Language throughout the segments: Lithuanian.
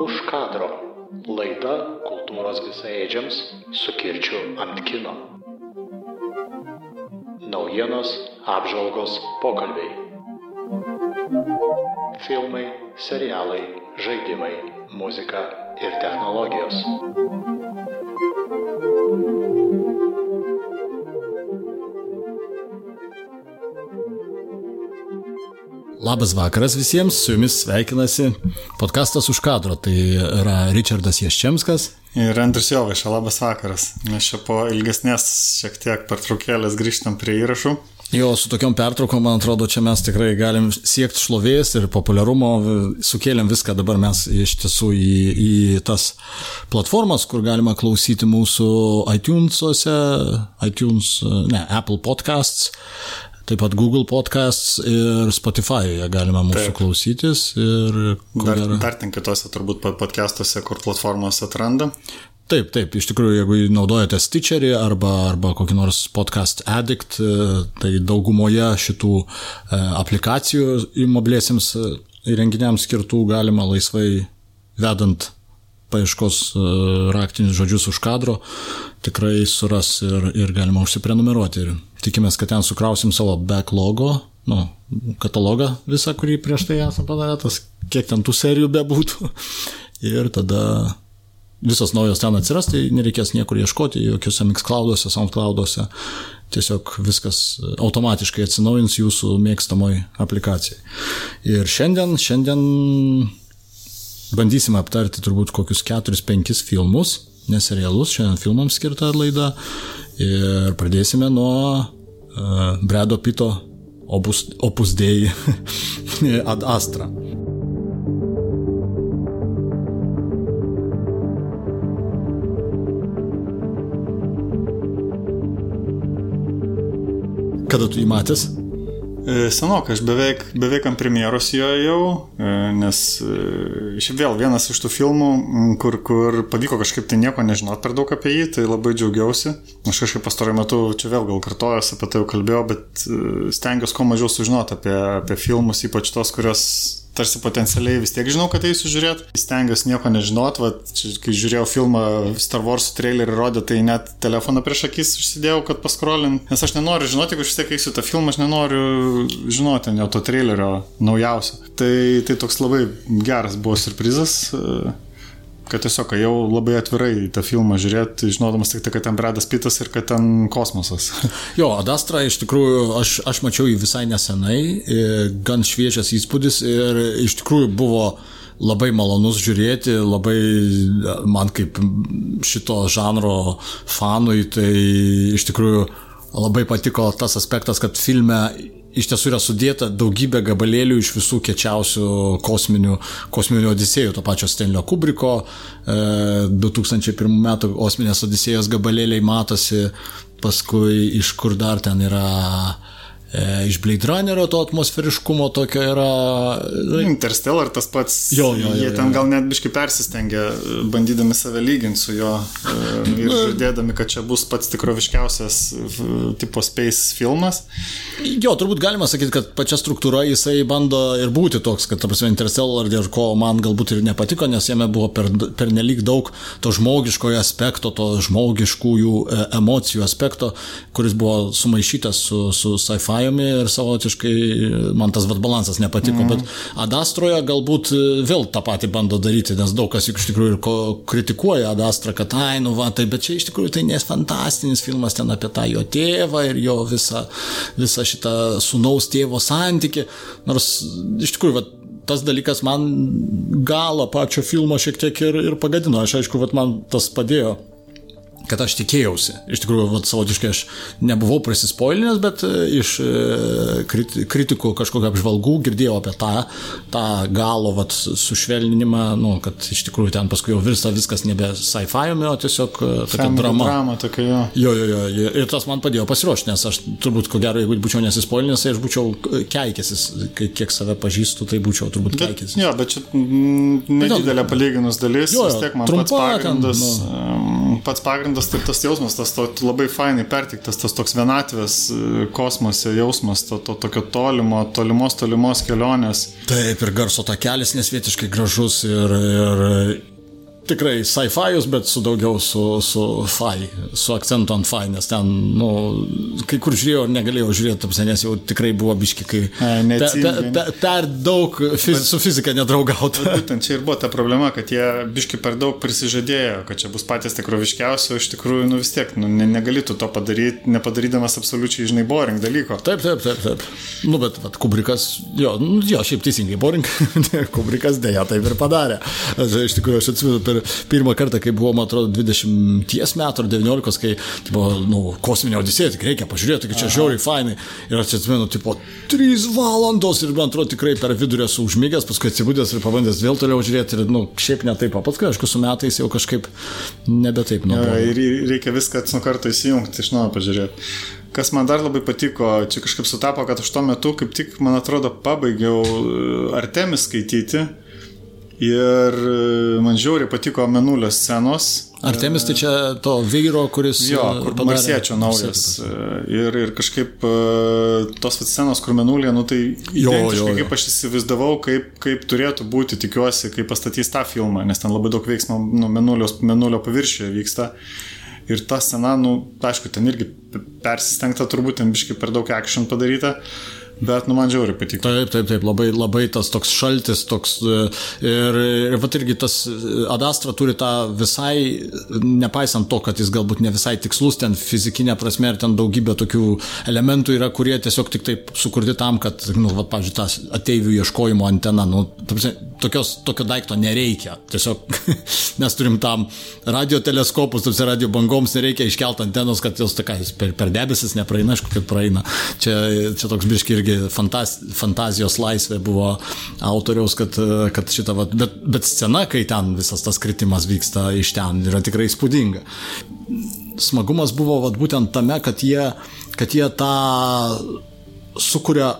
Už kadro. Laida kultūros visaėdžiams su kirčiu ant kino. Naujienos, apžvalgos, pokalbiai. Filmai, serialai, žaidimai, muzika ir technologijos. Labas vakaras visiems, su jumis sveikinasi podkastas už kadro. Tai yra Richardas Jaščemskas. Ir Andrius Jovaiša, labas vakaras. Mes čia po ilgesnės šiek tiek pertraukėlės grįžtam prie įrašų. Jo, su tokiom pertraukom, man atrodo, čia mes tikrai galim siekti šlovės ir populiarumo, sukėlėm viską dabar mes iš tiesų į, į tas platformas, kur galima klausyti mūsų iTunes'ose, iTunes, ne, Apple podcasts, taip pat Google podcasts ir Spotify galima mūsų taip. klausytis. Ir, dar, dar, dar ten kitose turbūt podcastuose, kur platformos atranda. Taip, taip, iš tikrųjų, jeigu naudojate Stitcherį arba, arba kokį nors podcast addict, e, tai daugumoje šitų e, aplikacijų mobiliesiems e, įrenginiams skirtų galima laisvai vedant paieškos raktinius žodžius už kadro, tikrai suras ir, ir galima užsiprenumeruoti. Ir tikimės, kad ten sukrausim savo backlogo, nu, katalogą visą, kurį prieš tai esame padarę, tas kiek ten tų serijų bebūtų. Ir tada visos naujos ten atsiras, tai nereikės niekur ieškoti, jokiuose Mixclouduose, Soundclouduose. Tiesiog viskas automatiškai atsinaujins jūsų mėgstamoj aplikacijai. Ir šiandien, šiandien bandysime aptarti turbūt kokius 4-5 filmus, neserialus, šiandien filmams skirta laida. Ir pradėsime nuo uh, Bredo Pito opus, opus dei ad Astra. Kada tu jį matęs? E, Senok, aš beveik, beveik ant premjeros jo jau, e, nes e, šiaip vėl vienas iš tų filmų, kur, kur pavyko kažkaip tai nieko nežinot per daug apie jį, tai labai džiaugiausi. Aš kažkaip pastaruoju metu, čia vėl gal kartojas, apie tai jau kalbėjau, bet stengiuosi kuo mažiau sužinoti apie, apie filmus, ypač tos, kurios tarsi potencialiai vis tiek žinau, kad eisiu žiūrėti. Stengiuosi nieko nežinot, va, kai žiūrėjau filmą Star Wars trailerį rodė, tai net telefoną prieš akis užsidėjau, kad paskrolint, nes aš nenoriu žinoti, jeigu aš vis tiek eisiu tą filmą, aš nenoriu žinoti ne to trailerio naujausio. Tai, tai toks labai geras buvo surprizas. Kad tiesiog jau labai atvirai tą filmą žiūrėti, žinodamas tik tai, kad ten Bradas Pitas ir kad ten kosmosas. Jo, Adastra iš tikrųjų, aš, aš mačiau jį visai nesenai, gan šviežias įspūdis ir iš tikrųjų buvo labai malonus žiūrėti, labai man kaip šito žanro fanui, tai iš tikrųjų labai patiko tas aspektas, kad filme iš tiesų yra sudėta daugybė gabalėlių iš visų kečiausių kosminių, kosminių odisėjų, to pačio Stenlio Kubriko, e, 2001 metų kosminės odisėjos gabalėliai matosi, paskui iš kur dar ten yra E, iš Blade Runnerio to atmosferiškumo tokio yra. Interstellar tas pats. Jo, jo, jo, jie jo, ten gal net biškai persistengia, bandydami save lyginti su juo e, ir žadėdami, kad čia bus pats tikroviškiausias tipo space filmas. Jo, turbūt galima sakyti, kad pačia struktūra jisai bando ir būti toks, kad, ta prasme, Interstellar ir ko man galbūt ir nepatiko, nes jame buvo per, per nelik daug to žmogiškojo aspekto, to žmogiškųjų e, emocijų aspekto, kuris buvo sumaišytas su, su sci-fi Majumi ir savotiškai man tas vat balansas nepatiko, mm. bet Adastroje galbūt e, vėl tą patį bando daryti, nes daug kas juk iš tikrųjų ir kritikuoja Adastrą, kad ai, nu va, tai bet čia iš tikrųjų tai nes fantastinis filmas ten apie tą jo tėvą ir jo visą, visą šitą sunaus tėvo santyki, nors iš tikrųjų, va, tas dalykas man galą pačio filmo šiek tiek ir, ir pagadino. Aš aišku, vat, man tas padėjo kad aš tikėjausi. Iš tikrųjų, vat, savotiškai aš nebuvau prasispoilinęs, bet e, iš e, kritikų kažkokio apžvalgų girdėjau apie tą, tą galo vat, sušvelninimą, nu, kad iš tikrųjų ten paskui jau virsta viskas nebe sci-fi, o tiesiog e, tokia Family drama. drama tokia, jo. Jo, jo, jo. Ir tas man padėjo pasiruošti, nes aš turbūt, ko gero, jeigu būčiau nesispoilinęs, tai aš būčiau keikęsis, kiek save pažįstu, tai būčiau turbūt keikęsis. Jo, bet čia nedidelė palyginus dalis, jo, jo, vis tiek man trumpa, pats pagrindas. Ten, nu. pats pagrindas, tai tas jausmas, tas to, labai fainai pertiktas, tas toks vienatvės e, kosmose jausmas, to, to tokio tolimo, tolimos, tolimos kelionės. Taip, ir garso takelis nesvietiškai gražus ir, ir tikrai sci-fi'us, bet su daugiau su, su fi, su akcentu ant fi, nes ten, nu, kai kur žiūrėjau, negalėjau žiūrėti, nes jau tikrai buvo biški, kai per, per, per, per daug fiz, su fizika nedraugauti. Būtent čia ir buvo ta problema, kad jie biški per daug prisižadėjo, kad čia bus patys tikroviškiausi, o iš tikrųjų, nu vis tiek, nu, ne, negalėtų to padaryti, nepadarydamas absoliučiai, žinai, boring dalyko. Taip, taip, taip, taip. Nu, bet, bet Kubrikas, jo, nu, jo, šiaip teisingai, boring, Kubrikas dėja taip ir padarė. Aš, iš tikrųjų, aš atsimenu per pirmą kartą, kai buvo, man atrodo, 20 metų ar 19, kai buvo, nu, kosminė odisėja, tik reikia pažiūrėti, kad čia žiauriai fainai. Ir aš atsimenu, tipo, 3 valandos ir, man atrodo, tikrai per vidurį esu užmygęs, paskui atsibūdęs ir pabandęs vėl toliau žiūrėti ir, nu, šiaip ne taip, paskui, aišku, su metais jau kažkaip nebe taip, nu. Ja, ir reikia viską nuo karto įsijungti, iš naujo pažiūrėti. Kas man dar labai patiko, čia kažkaip sutapo, kad aš tuo metu kaip tik, man atrodo, pabaigiau Artemis skaityti. Ir e, man žiauriai patiko Menulio scenos. Artemis tai čia to vyro, kuris. Jo, e, kur padarė... Marsiečio naujas. E, ir, ir kažkaip tos scenos, kur Menulė, nu tai jo, jo, jo. kaip aš įsivaizdavau, kaip, kaip turėtų būti, tikiuosi, kai pastatys tą filmą, nes ten labai daug veiksmo nu, Menulio, Menulio paviršiuje vyksta. Ir ta scena, nu, aišku, ten irgi persistengta, turbūt ten biškai per daug action padaryta. Uh, Bet, nu, man žiauriai patiko. Taip, taip, taip, labai, labai tas toks šaltis, toks. E, ir, ir vat irgi tas e, Adastra turi tą visai, nepaisant to, kad jis galbūt ne visai tikslus ten fizikinė prasme ir ten daugybė tokių elementų yra, kurie tiesiog tik taip sukurti tam, kad, nu, va, pavyzdžiui, tas ateivių ieškojimo antena, nu, tokios, tokio daikto nereikia. Tiesiog mes turim tam radio teleskopus, tarsi radio bangoms nereikia iškelti antenos, kad jos tokia per, per debesis nepraeina, aišku, kad praeina. Čia, čia toks biški irgi fantaz, fantazijos laisvė buvo autoriaus, kad, kad šitą, va, bet, bet scena, kai ten visas tas kritimas vyksta iš ten, yra tikrai spūdinga. Smagumas buvo vat, būtent tame, kad jie, kad jie tą sukuria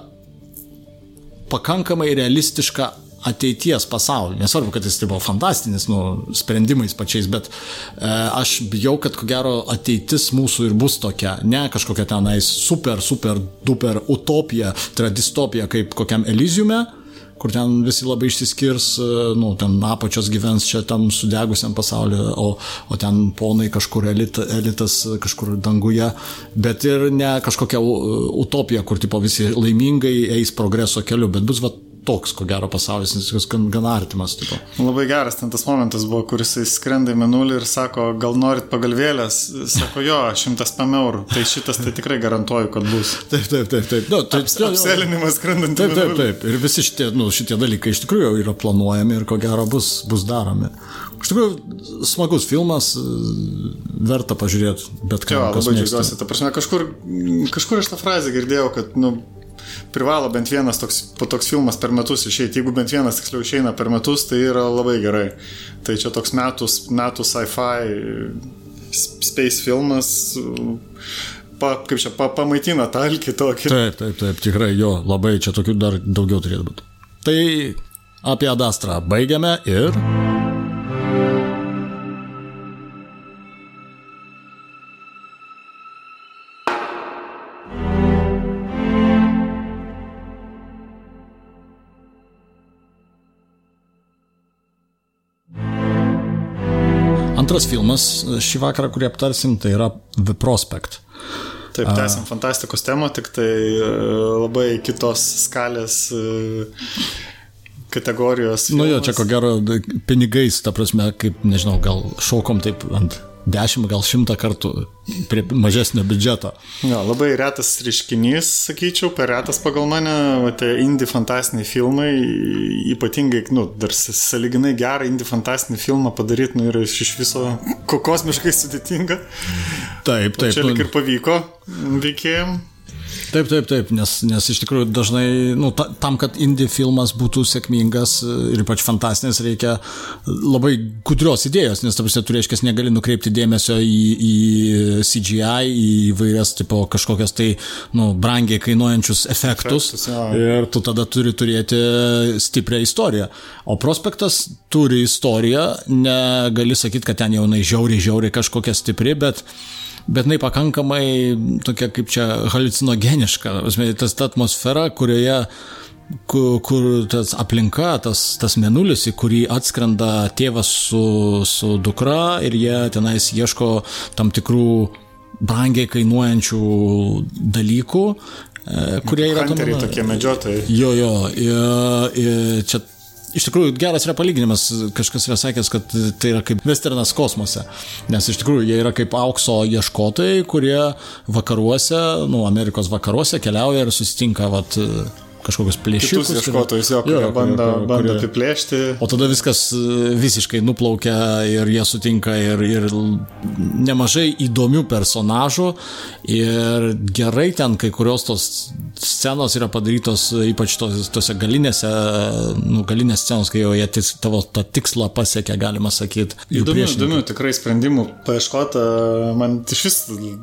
pakankamai realistišką ateities pasaulį. Nesvarbu, kad jis tai buvo fantastinis, nu, sprendimais pačiais, bet e, aš bijau, kad ko gero ateitis mūsų ir bus tokia, ne kažkokia tenais super, super, duper utopija, tai yra distopija kaip kokiam Eliziume, kur ten visi labai išsiskirs, e, nu, ten apačios gyvens čia tam sudegusiam pasauliu, o, o ten ponai kažkur elit, elitas kažkur danguje, bet ir ne kažkokia utopija, kur tipo visi laimingai eis progreso keliu, bet bus va toks, ko gero, pasaulis, nes jis gan, gan artimas. Tipo. Labai geras ten tas momentas buvo, kuris skrenda į menulį ir sako, gal norit pagalvėlės, sako, jo, šimtas pam eurų, tai šitas tai tikrai garantuoju, kad bus. Taip, taip, taip, taip. Nu, tai, Aps, apselinimas skrendant į menulį. Taip, taip, taip. Ir visi šitie, nu, šitie dalykai iš tikrųjų yra planuojami ir ko gero bus, bus daromi. Iš tikrųjų, smagus filmas, verta pažiūrėti, bet ką. Jo, labai džiaugiuosi. Ta prasme, kažkur, kažkur aš tą frazę girdėjau, kad, nu, privalo bent vienas toks, toks filmas per metus išeiti. Jeigu bent vienas tiksliau išeina per metus, tai yra labai gerai. Tai čia toks metus, metų sci-fi space filmas. Pa, kaip čia, pa, pamaitina tą alkį tokį. Taip, taip, taip, tikrai jo, labai čia tokių dar daugiau turėtų būti. Tai apie Adastrą baigiame ir... Antras filmas šį vakarą, kurį aptarsim, tai yra The Prospect. Taip, tęsim fantastikos temą, tik tai e, labai kitos skalės e, kategorijos. Filmas. Nu jo, čia ko gero pinigais, ta prasme, kaip, nežinau, gal šokom taip ant dešimt, gal šimtą kartų prie mažesnio biudžeto. Jo, labai retas reiškinys, sakyčiau, per retas pagal mane, tie indie fantastiniai filmai, ypatingai, nu, dar saliginai gerą indie fantastinį filmą padaryti, nu, yra iš viso kosmiškai sudėtinga. Taip, taip. O čia lik ir pavyko veikėjim. Taip, taip, taip, nes, nes iš tikrųjų dažnai, nu, ta, tam, kad indie filmas būtų sėkmingas ir ypač fantastinis, reikia labai gudrios idėjos, nes, tarsi, tu reiškia, negali nukreipti dėmesio į, į CGI, į vairias, tipo, kažkokias tai, nu, brangiai kainuojančius efektus. Efektus, jo. ir tu tada turi turėti stiprią istoriją. O prospektas turi istoriją, negali sakyti, kad ten jaunai žiauriai, žiauriai kažkokia stipri, bet bet jinai pakankamai tokia kaip čia halucinogeniška. Tas ta atmosfera, kurioje kur, kur tas aplinka, tas, tas menulis, į kurį atskrenda tėvas su, su dukra ir jie tenais ieško tam tikrų brangiai kainuojančių dalykų, e, kurie yra Hunteriai tokie medžiotojai. Jo, jo, ir, ir čia iš tikrųjų geras yra palyginimas, kažkas yra sakęs, kad tai yra kaip westernas kosmose, nes iš tikrųjų jie yra kaip aukso ieškotojai, kurie vakaruose, nu, Amerikos vakaruose keliauja ir susitinka, vat, kažkokius plėšikus. Kitus ieškotojus, jo, kurie bando, bando apiplėšti. O tada viskas e, visiškai nuplaukia ir jie sutinka ir, ir nemažai įdomių personažų ir gerai ten kai kurios tos scenos yra padarytos ypač tos, tose galinėse, nu, galinės scenos, kai jau jie tis, tavo tą tikslą pasiekia, galima sakyti. Įdomių, įdomių tikrai sprendimų paieškota, man iš vis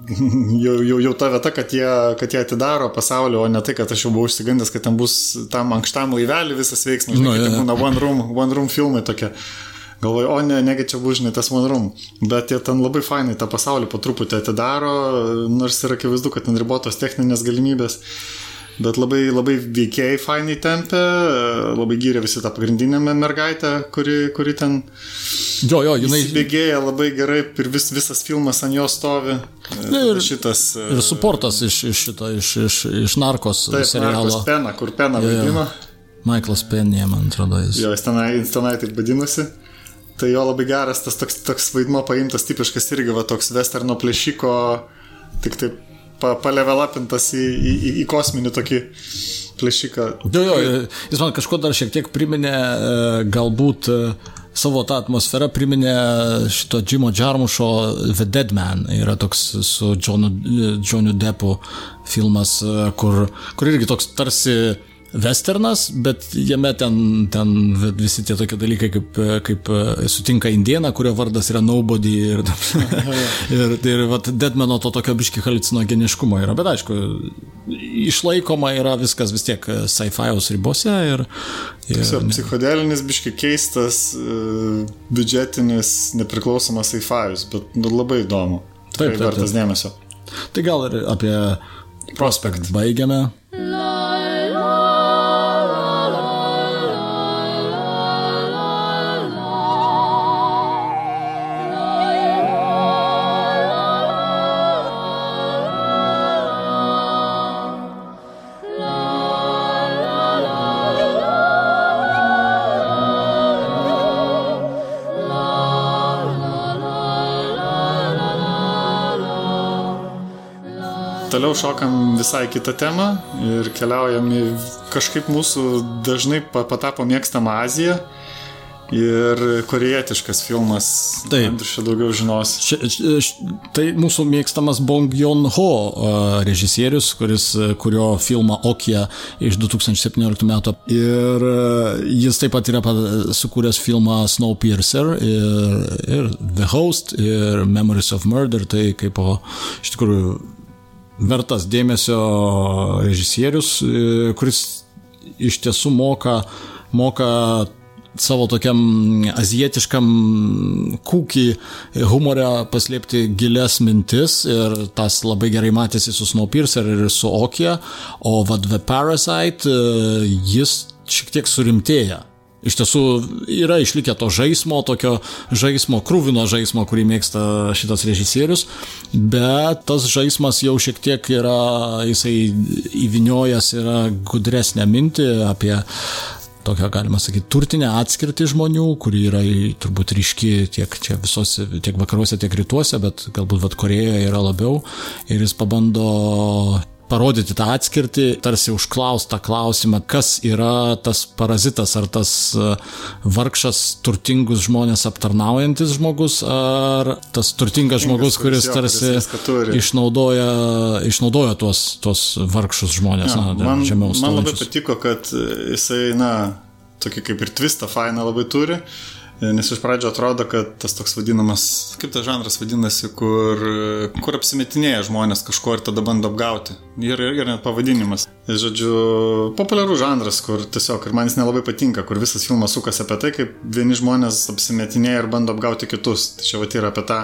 jau, jau, jau ta vieta, kad jie, kad jie atidaro pasaulio, o ne tai, kad aš jau buvau išsigandęs, kad ten bus tam ankštam laivelį visas veiksmas, Nu, žinai, no, jo. būna one room, one room filmai tokie. Galvoju, o ne, negi čia bus, žinai, tas one room. Bet jie ten labai fainai tą pasaulį po truputį atidaro, nors yra akivaizdu, kad ten ribotos techninės galimybės. Bet labai, labai veikėjai fainai tempė, labai gyrė visi tą pagrindinę mergaitę, kuri, kuri ten Jo, jo, jinai. Įsibėgėja labai gerai ir vis, visas filmas ant jo stovi. Na, ir- šitas. e, Ir suportas iš, iš šito, iš, iš, iš narkos Taip, serialo. Markos Pena, kur Pena jo. vaidino. Michaelas Penny, man atrodo, jis. Jo, jis tenai, jis tenai taip vadinosi. Tai jo labai geras tas toks, toks vaidmo paimtas, tipiškas irgi va toks westerno plėšiko, tik taip pa, palevelapintas į, į, į, į kosminį tokį plėšiką. Jo, jo, jis man kažko dar šiek tiek priminė, e, galbūt e, savo tą atmosferą priminė šito Jimo Jarmušo The Dead Man. Yra toks su Johnu, Johnu Deppu filmas, e, kur, kur irgi toks tarsi westernas, bet jame ten, ten visi tie tokie dalykai, kaip, kaip e, sutinka indieną, kurio vardas yra Nobody ir, ir, ir vat, Deadmano to tokio biški halucinogeniškumo yra, bet aišku, išlaikoma yra viskas vis tiek sci-fi'aus ribose ir, ir Tiesiog psichodelinis, biški keistas, e, biudžetinis, nepriklausomas sci-fi'us, bet nu, labai įdomu. Taip, Taip, taip, vertas dėmesio. tai gal ir apie Prospect baigiame. Toliau šokam visai kitą temą ir keliaujam į kažkaip mūsų dažnai pa- patapo mėgstama Azija ir korejietiškas filmas. Taip. Andrius čia daugiau žinos. Ši, ši, tai mūsų mėgstamas Bong Joon-ho režisierius, kuris, kurio filmą Okija iš 2017 metų. Ir jis taip pat yra sukūręs filmą Snowpiercer ir, ir The Host ir Memories of Murder. Tai kaip o, iš tikrųjų vertas dėmesio režisierius, e, kuris iš tiesų moka, moka savo tokiam azijietiškam kūkį humorę paslėpti gilias mintis ir tas labai gerai matėsi su Snowpiercer ir su Okija, o vad The Parasite e, jis šiek tiek surimtėja. Iš tiesų yra išlikę to žaismo, tokio žaismo, krūvino žaismo, kurį mėgsta šitas režisierius, bet tas žaismas jau šiek tiek yra, jisai įviniojęs yra gudresnę mintį apie tokią, galima sakyti, turtinę atskirtį žmonių, kuri yra turbūt ryški tiek čia visose, tiek vakaruose, tiek rytuose, bet galbūt vat Korejoje yra labiau. Ir jis pabando parodyti tą atskirtį, tarsi užklausti tą klausimą, kas yra tas parazitas, ar tas e, vargšas turtingus žmonės aptarnaujantis žmogus, ar tas turtingas žmogus, kuris jo, tarsi kuris viską turi. išnaudoja, išnaudoja tuos, tuos vargšus žmonės, Ja, na, man, man labai patiko, kad jisai, na, tokį kaip ir twistą fainą labai turi. Nes iš pradžio atrodo, kad tas toks vadinamas, kaip tas žanras vadinasi, kur, kur apsimetinėja žmonės kažko ir tada bando apgauti. Ir, ir net pavadinimas. Žodžiu, populiarus žanras, kur tiesiog ir man jis nelabai patinka, kur visas filmas sukasi apie tai, kaip vieni žmonės apsimetinėja ir bando apgauti kitus. Tai čia va yra apie tą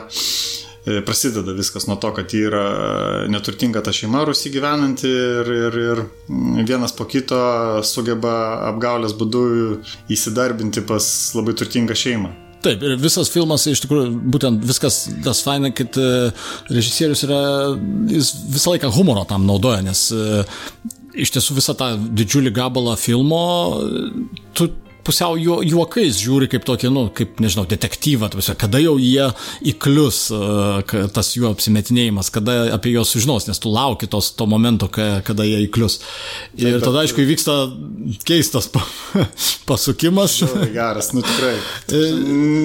prasideda viskas nuo to, kad yra neturtinga ta šeima rusi gyvenanti ir, ir, ir vienas po kito sugeba apgaulės būdu įsidarbinti pas labai turtingą šeimą. Taip, ir visas filmas, iš tikrųjų, būtent viskas tas faina, kad e, režisierius yra, jis visą laiką humoro tam naudoja, nes e, iš tiesų visą tą didžiulį gabalą filmo e, tu pusiau juo, juokais žiūri kaip tokį, nu, kaip, nežinau, detektyvą, tarsi, kada jau jie įklius uh, tas jų apsimetinėjimas, kada apie juos sužinos, nes tu lauki tos, to momento, ka, kada jie įklius. Ir Taip, tada, aišku, įvyksta keistas pa, pasukimas. Labai geras, nu tikrai.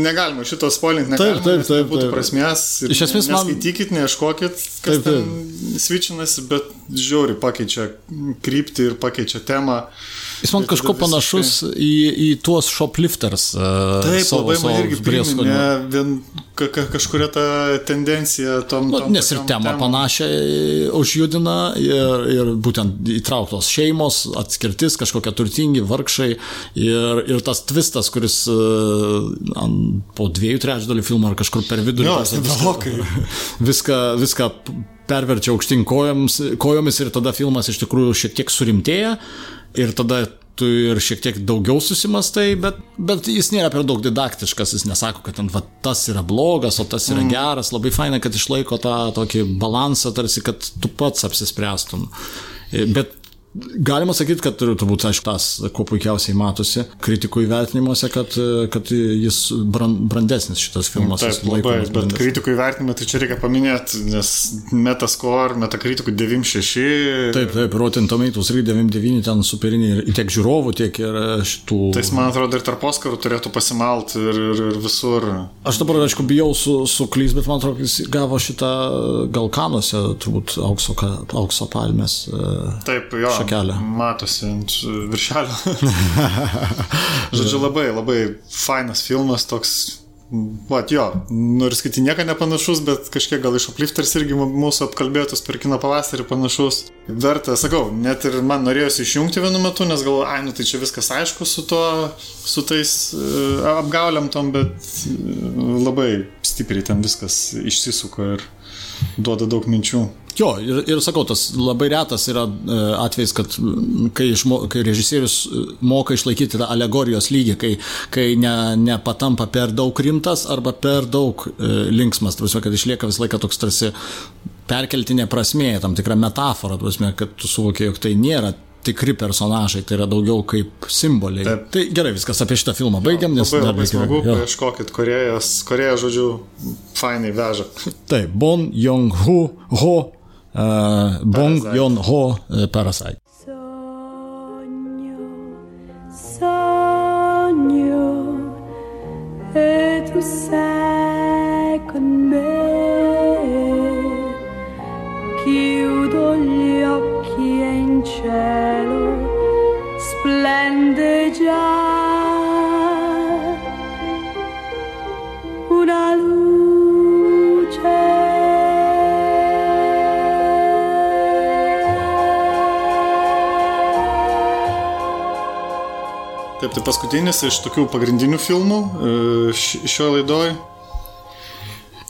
Negalima šito spoilinti, Taip, negalima, taip, nes taip, Būtų taip. prasmės. Iš esmės man- Neskaitykit, neieškokit, kas Taip, taip. ten svičinasi, bet žiauri pakeičia kryptį ir pakeičia temą. Jis man kažko panašus į, į tuos shoplifters. Uh, Taip, savo, labai man irgi prieskoniu. priminė vien ka, ka, kažkuria ta tendencija tom. Nu, tom nes ir temą panašią užjudina ir, ir būtent įtrauktos šeimos, atskirtis, kažkokie turtingi, vargšai ir, ir tas twistas, kuris uh, ant- po dviejų trečdalių filmo ar kažkur per vidurį Jo, viską- viską, viską perverčia aukštyn kojomis, kojomis ir tada filmas iš tikrųjų šiek tiek surimtėja ir tada tu ir šiek tiek daugiau susimastai, bet, bet jis nėra per daug didaktiškas, jis nesako, kad ten va, tas yra blogas, o tas yra mm. geras, labai faina, kad išlaiko tą tokį balansą, tarsi, kad tu pats apsispręstum. E, Bet Galima sakyti, kad tur- turbūt, aišku, tas, kuo puikiausiai matosi kritikų įvertinimuose, kad, kad jis bran, brandesnis šitas filmas. Taip, labai, bet brandesnis. kritikų įvertinimą tai čia reikia paminėti, nes Metascore, Metakritikų 96. Taip, taip, Rotten Tomatoes irgi 99 ten superiniai ir tiek žiūrovų, tiek ir šitų. Tai jis, man atrodo, ir tarp Oscarų turėtų pasimalt ir, ir, ir visur. Aš dabar, aišku, bijau su, suklys, bet man atrodo, jis gavo šitą gal kanuose, turbūt aukso, aukso palmės. e, Taip, jo. Šakelę. Matosi ant viršelio. Žodžiu, labai, labai fainas filmas toks. Vat jo, nors kiti nieko nepanašus, bet kažkiek gal iš uplifters irgi mūsų apkalbėtus per kino pavasarį panašus. Verta, sakau, net ir man norėjosi išjungti vienu metu, nes galvoju, ai, nu tai čia viskas aišku su tuo, su tais uh, apgauliam tom, bet uh, labai stipriai ten viskas išsisuka ir duoda daug minčių. Jo, ir, ir sakau, tas labai retas yra e, atvejis, kad kai, išmo, kai režisierius e, moka išlaikyti tą alegorijos lygį, kai, kai ne, nepatampa per daug rimtas arba per daug e, linksmas, tarsi, kad išlieka visą laiką toks tarsi perkeltinė prasmė, tam tikra metafora, prasme, kad tu suvokiai, jog tai nėra tikri personažai, tai yra daugiau kaip simboliai. Taip. Tai gerai, viskas apie šitą filmą baigiam, nes Labai, labai smagu, paieškokit Korejos, Koreja, žodžiu, fainai veža. Taip, Bon Jong-ho, ho, uh, Bong Parasite. Joon-ho, uh, Parasite. Sogno, sogno, e tu Taip, tai paskutinis iš tokių pagrindinių filmų e, š- šio laidoj.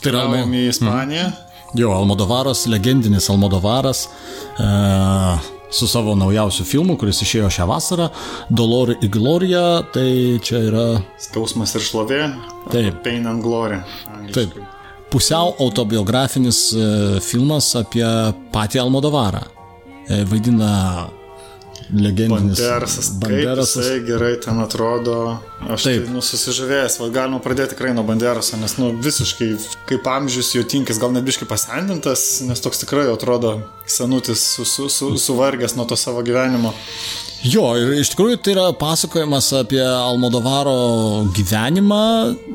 Tai yra Almo, į Ispaniją. jo, Almodovaras, legendinis Almodovaras, uh, su savo naujausiu filmu, kuris išėjo šią vasarą, Dolor y Gloria, tai čia yra Skausmas ir šlovė. Taip. Pain and Glory. Taip. Pusiau autobiografinis e, filmas apie patį Almodovarą. E, Vaidina legendinis Banderasas. Banderasas. Banderasas. Jisai gerai ten atrodo. Aš taip, Taip. tai, nu, susižavėjęs, va, galima pradėti tikrai nuo Banderaso, nes, nu, visiškai kaip amžius jo tinkis, gal net biškai pasendintas, nes toks tikrai atrodo senutis, su, su, su, suvargęs nuo to savo gyvenimo. Jo, ir iš tikrųjų tai yra pasakojimas apie Almodovaro gyvenimą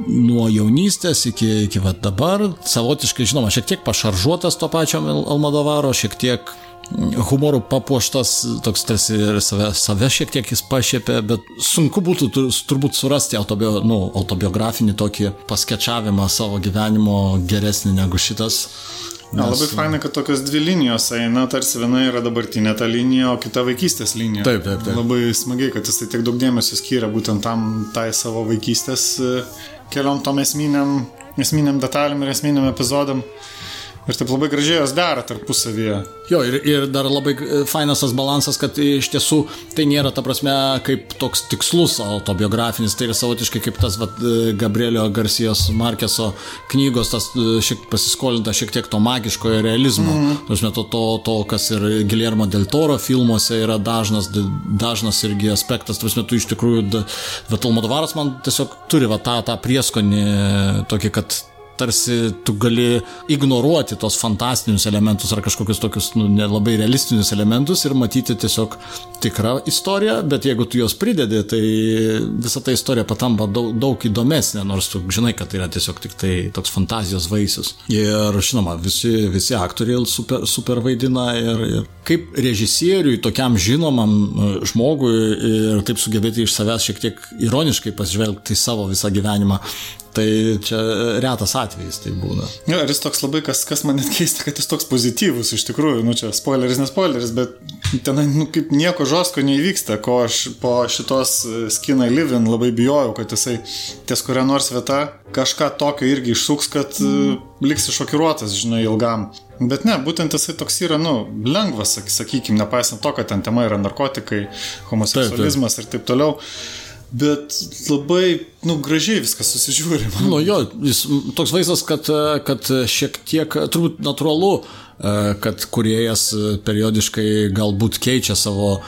nuo jaunystės iki, iki va dabar. Savotiškai, žinoma, šiek tiek pašaržuotas to pačio Al- Almodovaro, šiek tiek humorų papuoštas, toks tarsi ir save, save šiek tiek jis pašiepė, bet sunku būtų tur- turbūt surasti autobio, nu, autobiografinį tokį paskečavimą savo gyvenimo geresnį negu šitas. Na, labai fainai, kad tokios dvi linijos eina, tarsi viena yra dabartinė ta linija, o kita vaikystės linija. Taip, taip, taip. Labai smagiai, kad jisai tiek daug dėmesio skiria būtent tam, tai savo vaikystės e, keliom tom esminiam, esminiam detalėm ir esminiam epizodam. Ir taip labai gražiai jos dera tarpusavyje. Jo, ir, ir dar labai fainas tas balansas, kad iš tiesų tai nėra, ta prasme, kaip toks tikslus autobiografinis, tai yra savotiškai kaip tas vat, e, Gabrielio Garcijos Markeso knygos, tas e, šiek pasiskolinta šiek tiek to magiškojo realizmo. Mm. Prasme, to, to, to, kas ir Giliermo del Toro filmuose yra dažnas, dažnas irgi aspektas, prasme, tu iš tikrųjų, da- bet Almodovaras man tiesiog turi va, tą, tą prieskonį tokį, kad tarsi tu gali ignoruoti tos fantastinius elementus ar kažkokius tokius nu, nelabai realistinius elementus ir matyti tiesiog tikrą istoriją, bet jeigu tu juos pridedi, tai visa ta istorija patampa daug, daug įdomesnė, nors tu žinai, kad tai yra tiesiog tik tai toks fantazijos vaisius. Ir žinoma, visi, visi aktoriai super, super vaidina ir, ir kaip režisieriui, tokiam žinomam e, žmogui ir taip sugebėti iš savęs šiek tiek ironiškai pasižvelgti į savo visą gyvenimą, Tai čia retas atvejis tai būna. Jo, ir jis toks labai, kas, kas man net keista, kad jis toks pozityvus iš tikrųjų, nu čia spoileris, ne spoileris, bet tenai, nu kaip nieko žosko neįvyksta, ko aš po šitos e, Skinai Livin labai bijojau, kad jisai ties kuria nors vieta kažką tokio irgi išsuks, kad mm. liksi šokiruotas, žinai, ilgam. Bet ne, būtent jisai toks yra, nu, lengvas, sakykime, nepaisant to, kad ten tema yra narkotikai, homoseksualizmas taip, taip. ir taip toliau. Bet labai, nu, gražiai viskas susižiūri. man. Nu jo, jis toks vaizdas, kad, kad šiek tiek, turbūt natūralu, kad kuriejas periodiškai galbūt keičia savo,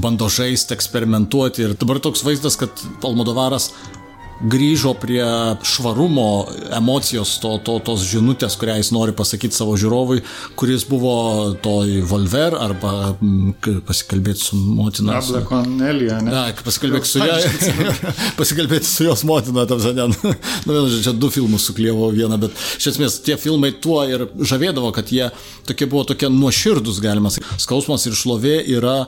bando žaisti, eksperimentuoti. Ir dabar toks vaizdas, kad Palmodovaras grįžo prie švarumo emocijos, to, to, tos žinutės, kurią jis nori pasakyti savo žiūrovui, kuris buvo toj Volver arba mm, pasikalbėti su motina. Abla Cornelia, ne? Na, pasikalbėk su ją. pasikalbėti su jos motina, tam. Nu, vienu žodžiu, čia du filmus suklievau vieną, bet iš esmės tie filmai tuo ir žavėdavo, kad jie tokie buvo tokie nuoširdus, galima sakyti. Skausmas ir šlovė yra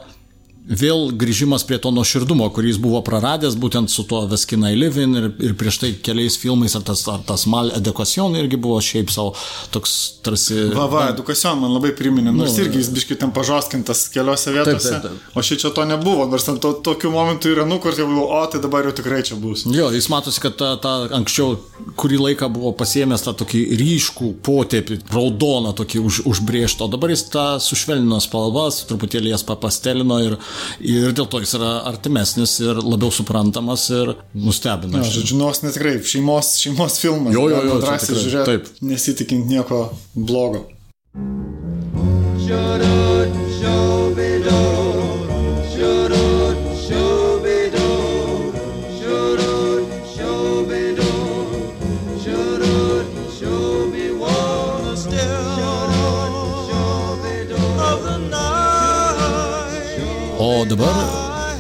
vėl grįžimas prie to nuoširdumo, kurį jis buvo praradęs būtent su tuo Veskinai Livin ir, ir prieš tai keliais filmais, ar tas, ar tas Mal Education irgi buvo šiaip savo toks tarsi... Va, va, edukacijon man labai priminė, nors Nu, irgi jis biškai ten pažoskintas keliose vietose. taip, taip. O šį čia to nebuvo, nors ten to, tokių momentų yra, nu, kur jau, o tai dabar jau tikrai čia bus. Jo, jis matosi, kad ta, ta anksčiau kurį laiką buvo pasiemęs tą tokį ryškų potėpį, raudoną tokį už, užbriežtą, o dabar jis tą sušvelnino spalvas, truputėlį jas papastelino ir, ir dėl to jis yra artimesnis ir labiau suprantamas ir nustebina. Na, žodžiu, nors net tikrai šeimos, šeimos filmas. Jo, jo, jo, drąsiai žiūrėti, taip. nesitikint nieko blogo. O dabar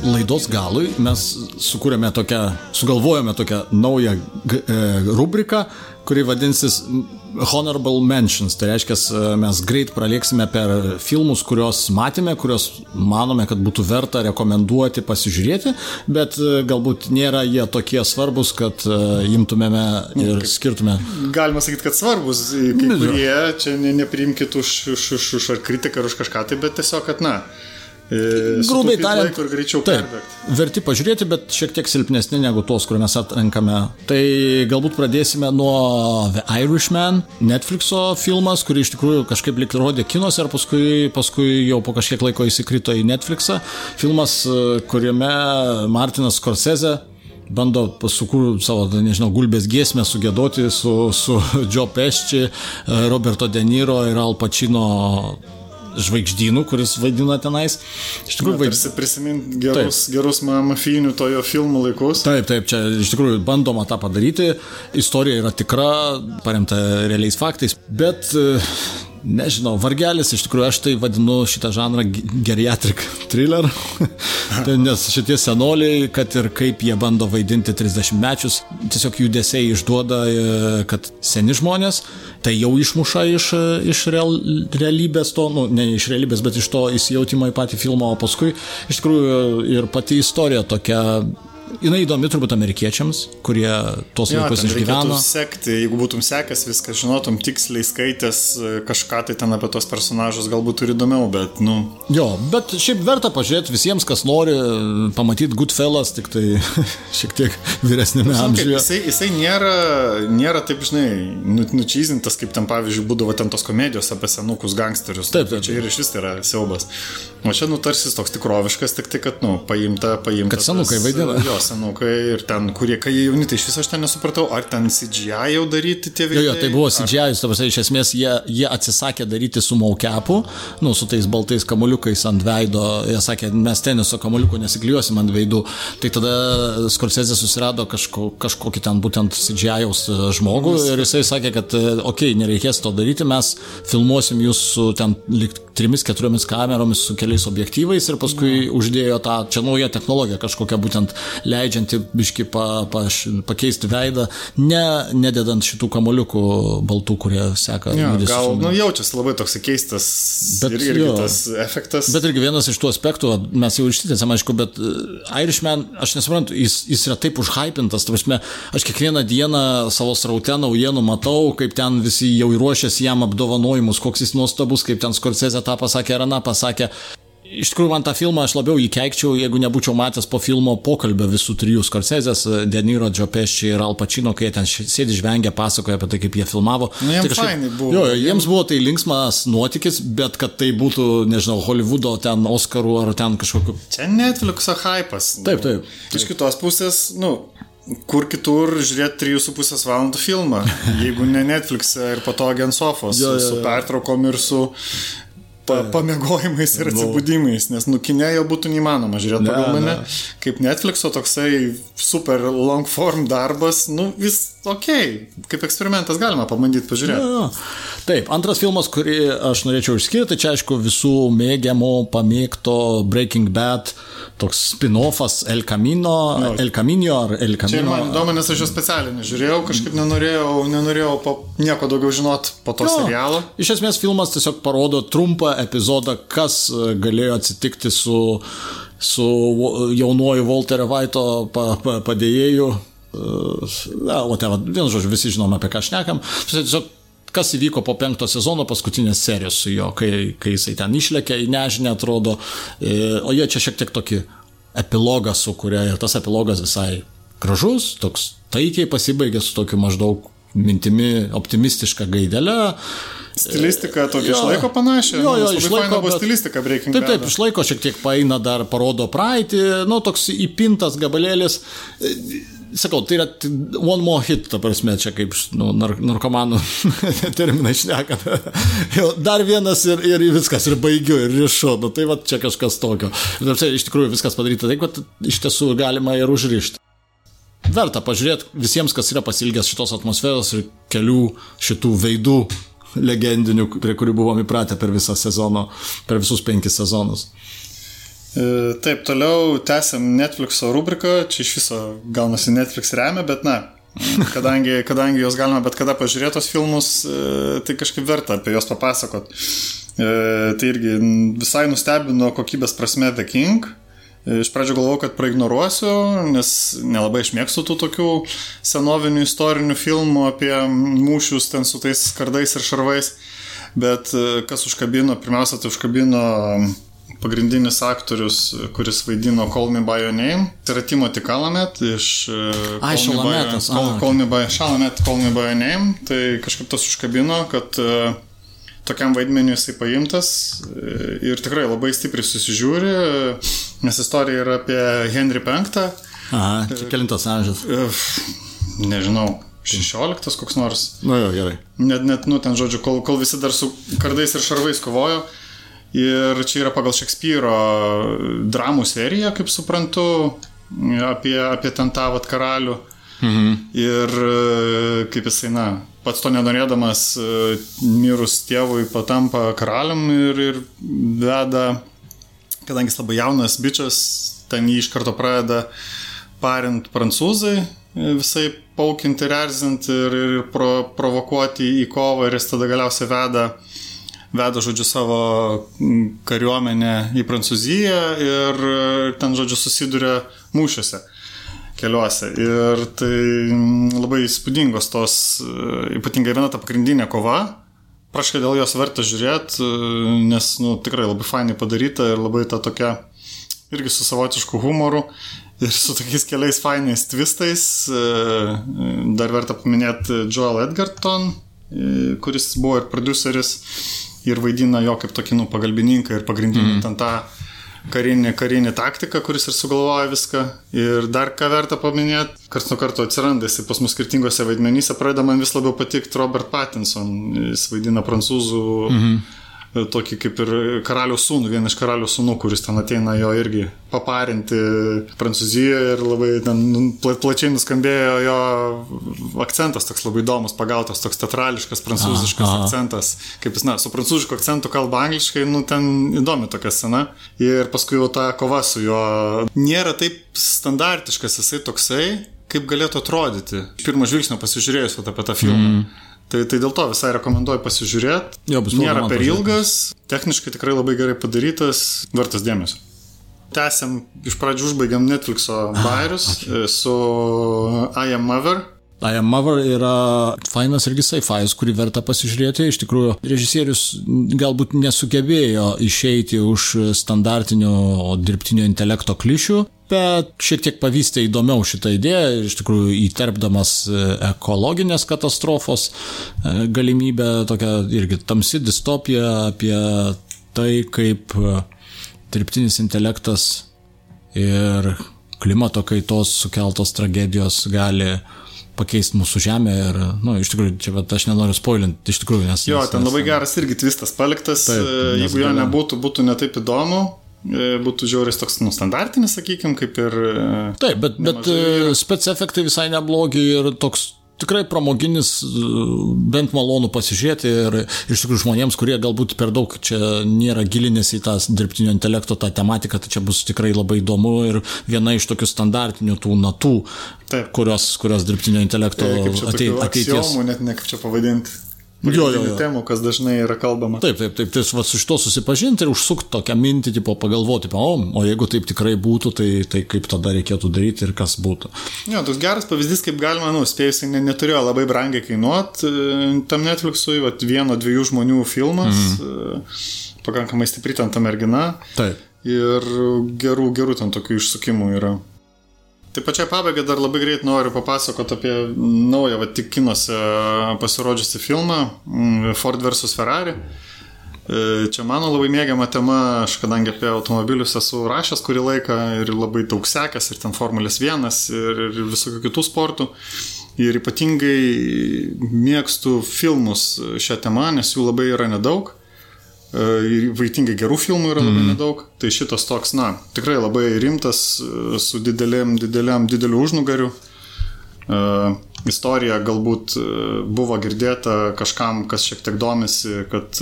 laidos galui mes sukūrėme tokią, sugalvojome tokią naują e, rubriką, kuri vadinsis Honorable Mentions. Tai reiškia, e, mes greit pralėksime per filmus, kuriuos matėme, kuriuos manome, kad būtų verta rekomenduoti, pasižiūrėti, bet e, galbūt nėra jie tokie svarbus, kad e, imtumėme ir skirtume. Galima sakyti, kad svarbus kai kurie, čia ne, nepriimkit už, už, už, už ar kritiką ar už kažką tai, bet tiesiog, kad na. E, sutaupyt tariant, ir greičiau taip, perbėgti. verti pažiūrėti, bet šiek tiek silpnesni negu tos, kur mes atrenkame. Tai galbūt pradėsime nuo The Irishman, Netflixo filmas, kurį iš tikrųjų kažkaip lik rodė kinos ir paskui, paskui jau po kažkiek laiko įsikrito į Netflixą. Filmas, e, kuriame Martinas Scorsese bando sukurti savo, nežinau, gulbės giesmę sugėdoti su, su Joe Pesci, e, Roberto De Niro ir Al Pacino žvaigždynų, kuris vaidina tenais. Iš tikrųjų, vaid... Tarsi prisiminti gerus, taip. gerus mafijinių tojo filmų laikus. Taip, taip, čia iš tikrųjų bandoma tą padaryti. Istorija yra tikra, paremta realiais faktais, bet Nežinau, vargelis, iš tikrųjų aš tai vadinu šitą žanrą geriatric thriller, tai nes šitie senoliai, kad ir kaip jie bando vaidinti 30 mečius, tiesiog judesiai išduoda, e, kad seni žmonės, tai jau išmuša iš, iš real, realybės to, nu, ne iš realybės, bet iš to įsijautimo į patį filmą, o paskui iš tikrųjų ir pati istorija tokia jinai įdomi turbūt amerikiečiams, kurie tuos jo, laikus išgyveno. Sekti, jeigu būtum sekęs viską, žinotum tiksliai skaitęs e, kažką tai ten apie tos personažus, galbūt ir įdomiau, bet, nu. Jo, bet šiaip verta pažiūrėti visiems, kas nori pamatyti Goodfellas, tik tai šiek tiek vyresnėme amžiuje. Jisai, jisai nėra, nėra taip, žinai, nu, nučyzintas, kaip ten, pavyzdžiui, būdavo ten tos komedijos apie senukus gangsterius. Taip, taip. Čia ir iš vis tai yra siaubas. O čia, nu, tarsi toks tikroviškas, tik tai, kad, nu, paimta, paimta. Kad senukai vaidina. Jo, senukai ir ten, kurie, kai jie jauni, tai iš viso aš ten nesupratau, ar ten CGI jau daryti tie veidai. Jo, jo, tai buvo CGI, ar... tavasi, iš esmės jie, jie atsisakė daryti su maukepu, nu, su tais baltais kamuoliukais ant veido, jie sakė, mes teniso kamuoliukų nesikliuosim ant veidų. Tai tada Scorsese susirado kažko, kažkokį ten būtent CGI-aus e, žmogų ir jisai sakė, kad, e, okei, okay, nereikės to daryti, mes filmuosim jūs su ten likt trimis, keturiomis kameromis su keliais objektyvais ir paskui uždėjo tą, čia nauja technologija kažkokia būtent leidžianti biški pa, pa, pakeisti veidą, ne, nededant šitų kamoliukų baltų, kurie seka. Ja, gal, nu, jaučiasi labai toks keistas bet, ir, irgi jo, tas efektas. Bet irgi vienas iš tų aspektų, mes jau išsitėsėm, aišku, bet e, Irishman, aš nesuprantu, jis, jis yra taip užhypintas, tavasme, aš kiekvieną dieną savo sraute naujienų matau, kaip ten visi jau ruošiasi jam apdovanojimus, koks jis nuostabus, kaip ten Scorsese tą pasakė ar aną pasakė. Iš tikrųjų, man tą filmą aš labiau įkeikčiau, jeigu nebūčiau matęs po filmo pokalbio visų trijų Scorsesės, Deniro, Pesci ir Al Pacino, kai ten sėdi žvengia, pasakoja apie tai, kaip jie filmavo. Nu, jiems, tai kažkaip, buvo. Jo, jiems buvo tai linksmas nuotykis, bet kad tai būtų, nežinau, Hollywoodo ten Oscarų ar ten kažkokiu. Čia Netflix'o hypas. Taip, taip. taip. Iš kitos pusės, nu, kur kitur žiūrėti 3,5 valandų filmą, jeigu ne Netflix'e ir patogiai ant sofos, jo, jo, jo. su pertraukom ir su pa, pamiegojimais ir atsibūdimais, nes nukinė jau būtų neįmanoma žiūrėti pagal mane. Ne. Kaip Netflix'o toksai super long form darbas, nu vis ok, kaip eksperimentas galima pabandyti pažiūrėti. Ja, ja. Taip, antras filmas, kurį aš norėčiau išskirti, tai čia aišku visų mėgiamo, pamėgto Breaking Bad toks spin-offas El Camino, no. El Camino ar El Camino. Čia man įdomu, nes aš jo specialiai nežiūrėjau, kažkaip nenorėjau, nenorėjau po, nieko daugiau žinot po to jo. serialo. Iš esmės filmas tiesiog parodo trumpą epizodą, kas e, galėjo atsitikti su, su jaunuoju Walterio Vaito pa, pa, padėjėju. E, na, o te, vienu žodžiu, visi žinom apie ką šnekam. Tiesiog kas įvyko po penkto sezono paskutinės serijos su juo, kai, kai jisai ten išlėkė į nežinę, atrodo, e, o jie čia šiek tiek tokį epilogą sukuria ir tas epilogas visai gražus, toks taikiai pasibaigė su tokiu maždaug mintimi optimistiška gaidelė. Stilistika tokia išlaiko panašią. Jo, jo, išlaiko. Bet... stilistika Breaking Bad. Taip, taip, išlaiko šiek tiek paina dar, parodo praeitį, nu, toks įpintas gabalėlis. Sakau, tai yra one more hit, ta prasme, čia kaip nu, nar narkomanų terminai šneka. dar vienas ir, ir viskas, ir baigiu, ir rišu, nu, tai va čia kažkas tokio. Ir iš tikrųjų viskas padaryta taip, kad iš tiesų galima ir užrišti verta pažiūrėti visiems, kas yra pasilgęs šitos atmosferos ir kelių šitų veidų legendinių, prie kurių buvom įpratę per visą sezoną, per visus penkis sezonus. E, taip, toliau tęsiam Netflixo rubriką, čia iš viso gaunasi Netflix remia, bet na, kadangi, kadangi jos galima bet kada pažiūrėti tos filmus, e, tai kažkaip verta apie juos papasakot. E, tai irgi visai nustebino kokybės prasme The King, Iš pradžio galvojau, kad praignoruosiu, nes nelabai išmėgstu tų tokių senovinių istorinių filmų apie mūšius ten su tais kardais ir šarvais. Bet kas užkabino, pirmiausia, tai užkabino pagrindinis aktorius, kuris vaidino Call Me By Your Name, tai yra Timothy Kalamet iš e, Ai, by, Call, Call, Me by, Šalamet, Call Me By Your Name. Tai kažkaip tas užkabino, kad uh, tokiam vaidmeniu jisai paimtas e, ir tikrai labai stipriai susižiūri, nes istorija yra apie Henry V. Aha, kelintas amžius. E, nežinau, 16 koks nors. Na nu jo, gerai. Net, net, nu, ten žodžiu, kol, kol visi dar su kardais ir šarvais kovojo. Ir čia yra pagal Šekspyro dramų seriją, kaip suprantu, apie, apie ten tą vat karalių. Mhm. Ir e, kaip jisai, na, pats to nenorėdamas e, mirus tėvui patampa karalium ir, ir veda, kadangi jis labai jaunas bičias, ten jį iš karto pradeda parint prancūzai, visai paukinti ir erzinti ir, ir pro, provokuoti į kovą ir jis tada galiausiai veda uh, veda, žodžiu, savo kariuomenę į Prancūziją ir ten, žodžiu, susiduria mūšiuose keliuose. Ir tai labai įspūdingos tos, ypatingai viena ta pagrindinė kova. Praškai dėl jos verta žiūrėti, nes, nu, tikrai labai fainai padaryta ir labai ta tokia, irgi su savotišku humoru ir su tokiais keliais fainais twistais. Dar verta paminėti Joel Edgerton, kuris buvo ir produceris ir vaidina jo kaip tokį, nu, pagalbininką ir pagrindinį mm. ten tą karinį, karinį taktiką, kuris ir sugalvoja viską. Ir dar ką verta paminėti, karts nuo karto atsiranda jis pas mus skirtingose vaidmenyse, pradeda man vis labiau patikti Robert Pattinson, jis vaidina prancūzų. Mm -hmm tokį kaip ir karaliaus sūnų, vieną iš karaliaus sūnų, kuris ten ateina jo irgi paparinti Prancūzijoje ir labai ten nu, plačiai nuskambėjo jo akcentas, toks labai įdomus, pagautas, toks teatrališkas prancūziškas aha, aha. akcentas, kaip jis, na, su prancūzišku akcentu kalba angliškai, nu ten įdomi tokia scena. Ir paskui jau ta kova su juo nėra taip standartiškas, jisai toksai, kaip galėtų atrodyti. Pirmo žvilgsnio pasižiūrėjus apie tą filmą. Mm. Tai, tai dėl to visai rekomenduoju pasižiūrėti. Jo, bus Nėra per ilgas, techniškai tikrai labai gerai padarytas, vertas dėmesio. Tęsiam, iš pradžių užbaigiam Netflixo bairius su I Am Mother. I Am Mother yra fainas irgi sci-fi, kurį verta pasižiūrėti. Iš tikrųjų, režisierius galbūt nesugebėjo išeiti už standartinio dirbtinio intelekto klišių, bet šiek tiek pavystė įdomiau šitą idėją, iš tikrųjų įterpdamas e, ekologinės katastrofos e, galimybę, tokia irgi tamsi distopija apie tai, kaip e, dirbtinis intelektas ir klimato kaitos sukeltos tragedijos gali pakeisti mūsų žemę ir, na, nu, iš tikrųjų, čia bet aš nenoriu spoilinti, iš tikrųjų, nes... Jo, ten nes, labai geras irgi tvistas paliktas, taip, jeigu jo nebūtų, būtų netaip įdomu, būtų žiauris toks, nu, standartinis, sakykime, kaip ir... E, Taip, bet, bet e, spec efektai visai neblogi ir toks tikrai pramoginis, bent malonu pasižiūrėti ir iš tikrųjų žmonėms, kurie galbūt per daug čia nėra gilinęs į tą dirbtinio intelekto tą tematiką, tai čia bus tikrai labai įdomu ir viena iš tokių standartinių tų natų, Taip. kurios, kurios dirbtinio intelekto ateities. Aksiomų, net ne kaip čia pavadinti jo, jo, jo. temų, kas dažnai yra kalbama. Taip, taip, taip, tai va, su šito susipažinti ir užsukti tokią mintį, tipo, pagalvoti, o, o jeigu taip tikrai būtų, tai, tai kaip tada reikėtų daryti ir kas būtų. Jo, toks geras pavyzdys, kaip galima, nu, spėjus, ne, neturėjo labai brangiai kainuoti e, tam Netflixui, va, vieno, dviejų žmonių filmas, mm. pakankamai stipri ten ta mergina. Taip. Ir gerų, gerų ten tokių išsukimų yra. Tai pačiai pabaigai dar labai greit noriu papasakoti apie naują, va, tik kinuose pasirodžiusi filmą mm, Ford vs. Ferrari. E, čia mano labai mėgiama tema, aš kadangi apie automobilius esu rašęs kurį laiką ir labai daug sekęs ir ten Formulės 1 ir, ir visokių kitų sportų. Ir ypatingai mėgstu filmus šią temą, nes jų labai yra nedaug. E, ir vaitingai gerų filmų yra labai mm. nedaug. Tai šitas toks, na, tikrai labai rimtas, e, su didelėm, didelėm, dideliu užnugariu. Uh, istorija galbūt buvo girdėta kažkam, kas šiek tiek domisi, kad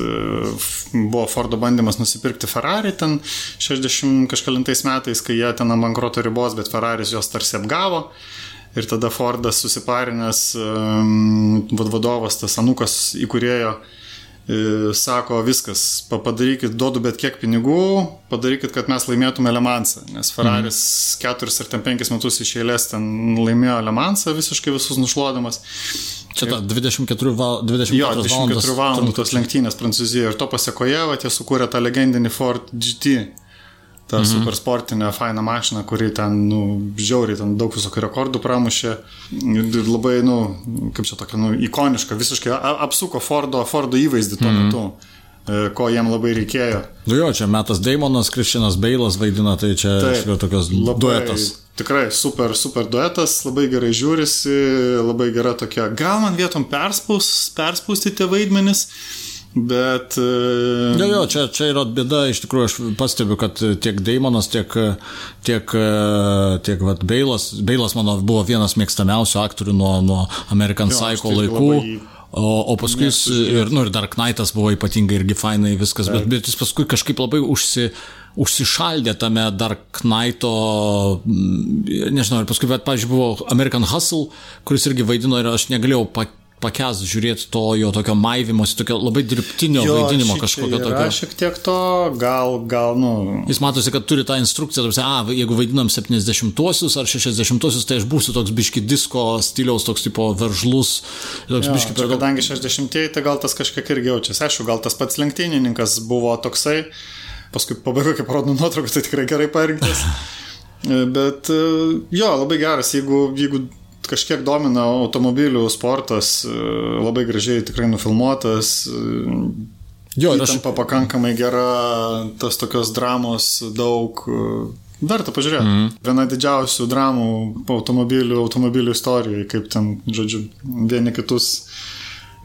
buvo Fordo bandymas nusipirkti Ferrari ten 60 kažkalintais metais, kai jie ten ant bankroto ribos, bet Ferraris juos tarsi apgavo. Ir tada Fordas susiparinęs um, vadovas, tas anukas įkūrėjo, uh, sako viskas, padarykit, duodu bet kiek pinigų, padarykit, kad mes laimėtume Le Mansą, nes Ferraris mm. keturis ar ten penkis metus iš eilės ten laimėjo Le Mansą, visiškai visus nušluodamas. Čia ta 24, val, 24 jo, 24 valandų tos lenktynės Prancūzijoje ir to pasiekoje, va, jie sukūrė tą legendinį Ford GT tą mhm. super sportinę, fainą mašiną, kuri ten, nu, žiauriai, ten daug visokių rekordų pramušė. Ir labai, nu, kaip čia tokia, nu, ikoniška, visiškai apsuko Fordo, Fordo įvaizdį tuo mhm. metu e, ko jiem labai reikėjo. Nu jo, čia Metas Daimonas, Kristianas Beilas vaidina, tai čia Taip, tokios labai, duetas. Tikrai super, super duetas, labai gerai žiūrisi, labai gera tokia, gal man vietom perspaus, perspausti tie vaidmenis, Bet... e, Jo, jo, čia, čia yra bėda, iš tikrųjų aš pastebiu, kad tiek Daimonas, tiek, tiek, tiek vat, Beilas, Beilas mano buvo vienas mėgstamiausių aktorių nuo, nuo American Jo, Psycho laikų. labai O, o paskui jis ir, nu, ir Dark Knightas buvo ypatingai irgi fainai viskas, bet, bet jis paskui kažkaip labai užsi, užsišaldė tame Dark Knighto, mm, nežinau, ir paskui, bet, pavyzdžiui, buvo American Hustle, kuris irgi vaidino ir aš negalėjau pakeisti pakęs žiūrėti to jo tokio maivimosi, tokio labai dirbtinio jo, vaidinimo kažkokio tokio. Šiek tiek to, gal, gal, nu... Jis matosi, kad turi tą instrukciją, tarsi, a, jeigu vaidinam 70-uosius ar 60-uosius, tai aš būsiu toks biški disko stiliaus, toks tipo veržlus, toks Jo, biški per kadangi 60-ieji, tai gal tas kažkiek irgi jaučiasi. Aišku, gal tas pats lenktynininkas buvo toksai, paskui pabaigoje, kaip rodo nuotrauką, tai tikrai gerai parinktas. Bet e, jo, labai geras, jeigu, jeigu kažkiek domina automobilių sportas, e, labai gražiai tikrai nufilmuotas, e, Jo, ir aš, pakankamai gera, tas tokios dramos daug. Verta pažiūrėti. Mm. Viena didžiausių dramų automobilių, automobilių istorijoje, kaip ten, žodžiu, vieni kitus,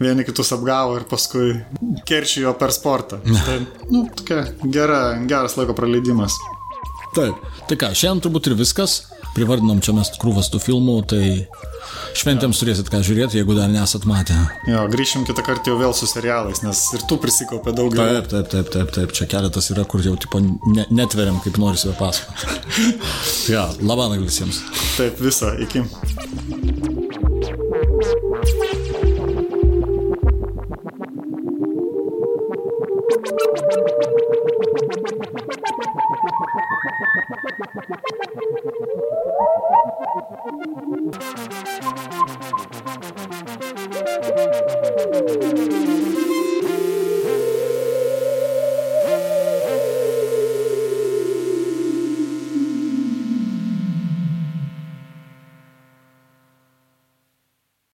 vieni kitus apgavo ir paskui kerčijo per sportą. Tai, nu, tokia gera, geras laiko praleidimas. taip. Tai ką, šiandien turbūt ir viskas privardinom čia mes krūvas tų filmų, tai šventėms ja. turėsit ką žiūrėti, jeigu dar nesat matę. Jo, grįšim kitą kartą jau vėl su serialais, nes ir tų prisikaupė daugiau. Taip, taip, taip, taip, taip, čia keletas yra, kur jau tipo ne, netveriam, kaip nori save pasakoti. ja, labanag visiems. Taip, visą, iki. thank you Thank you.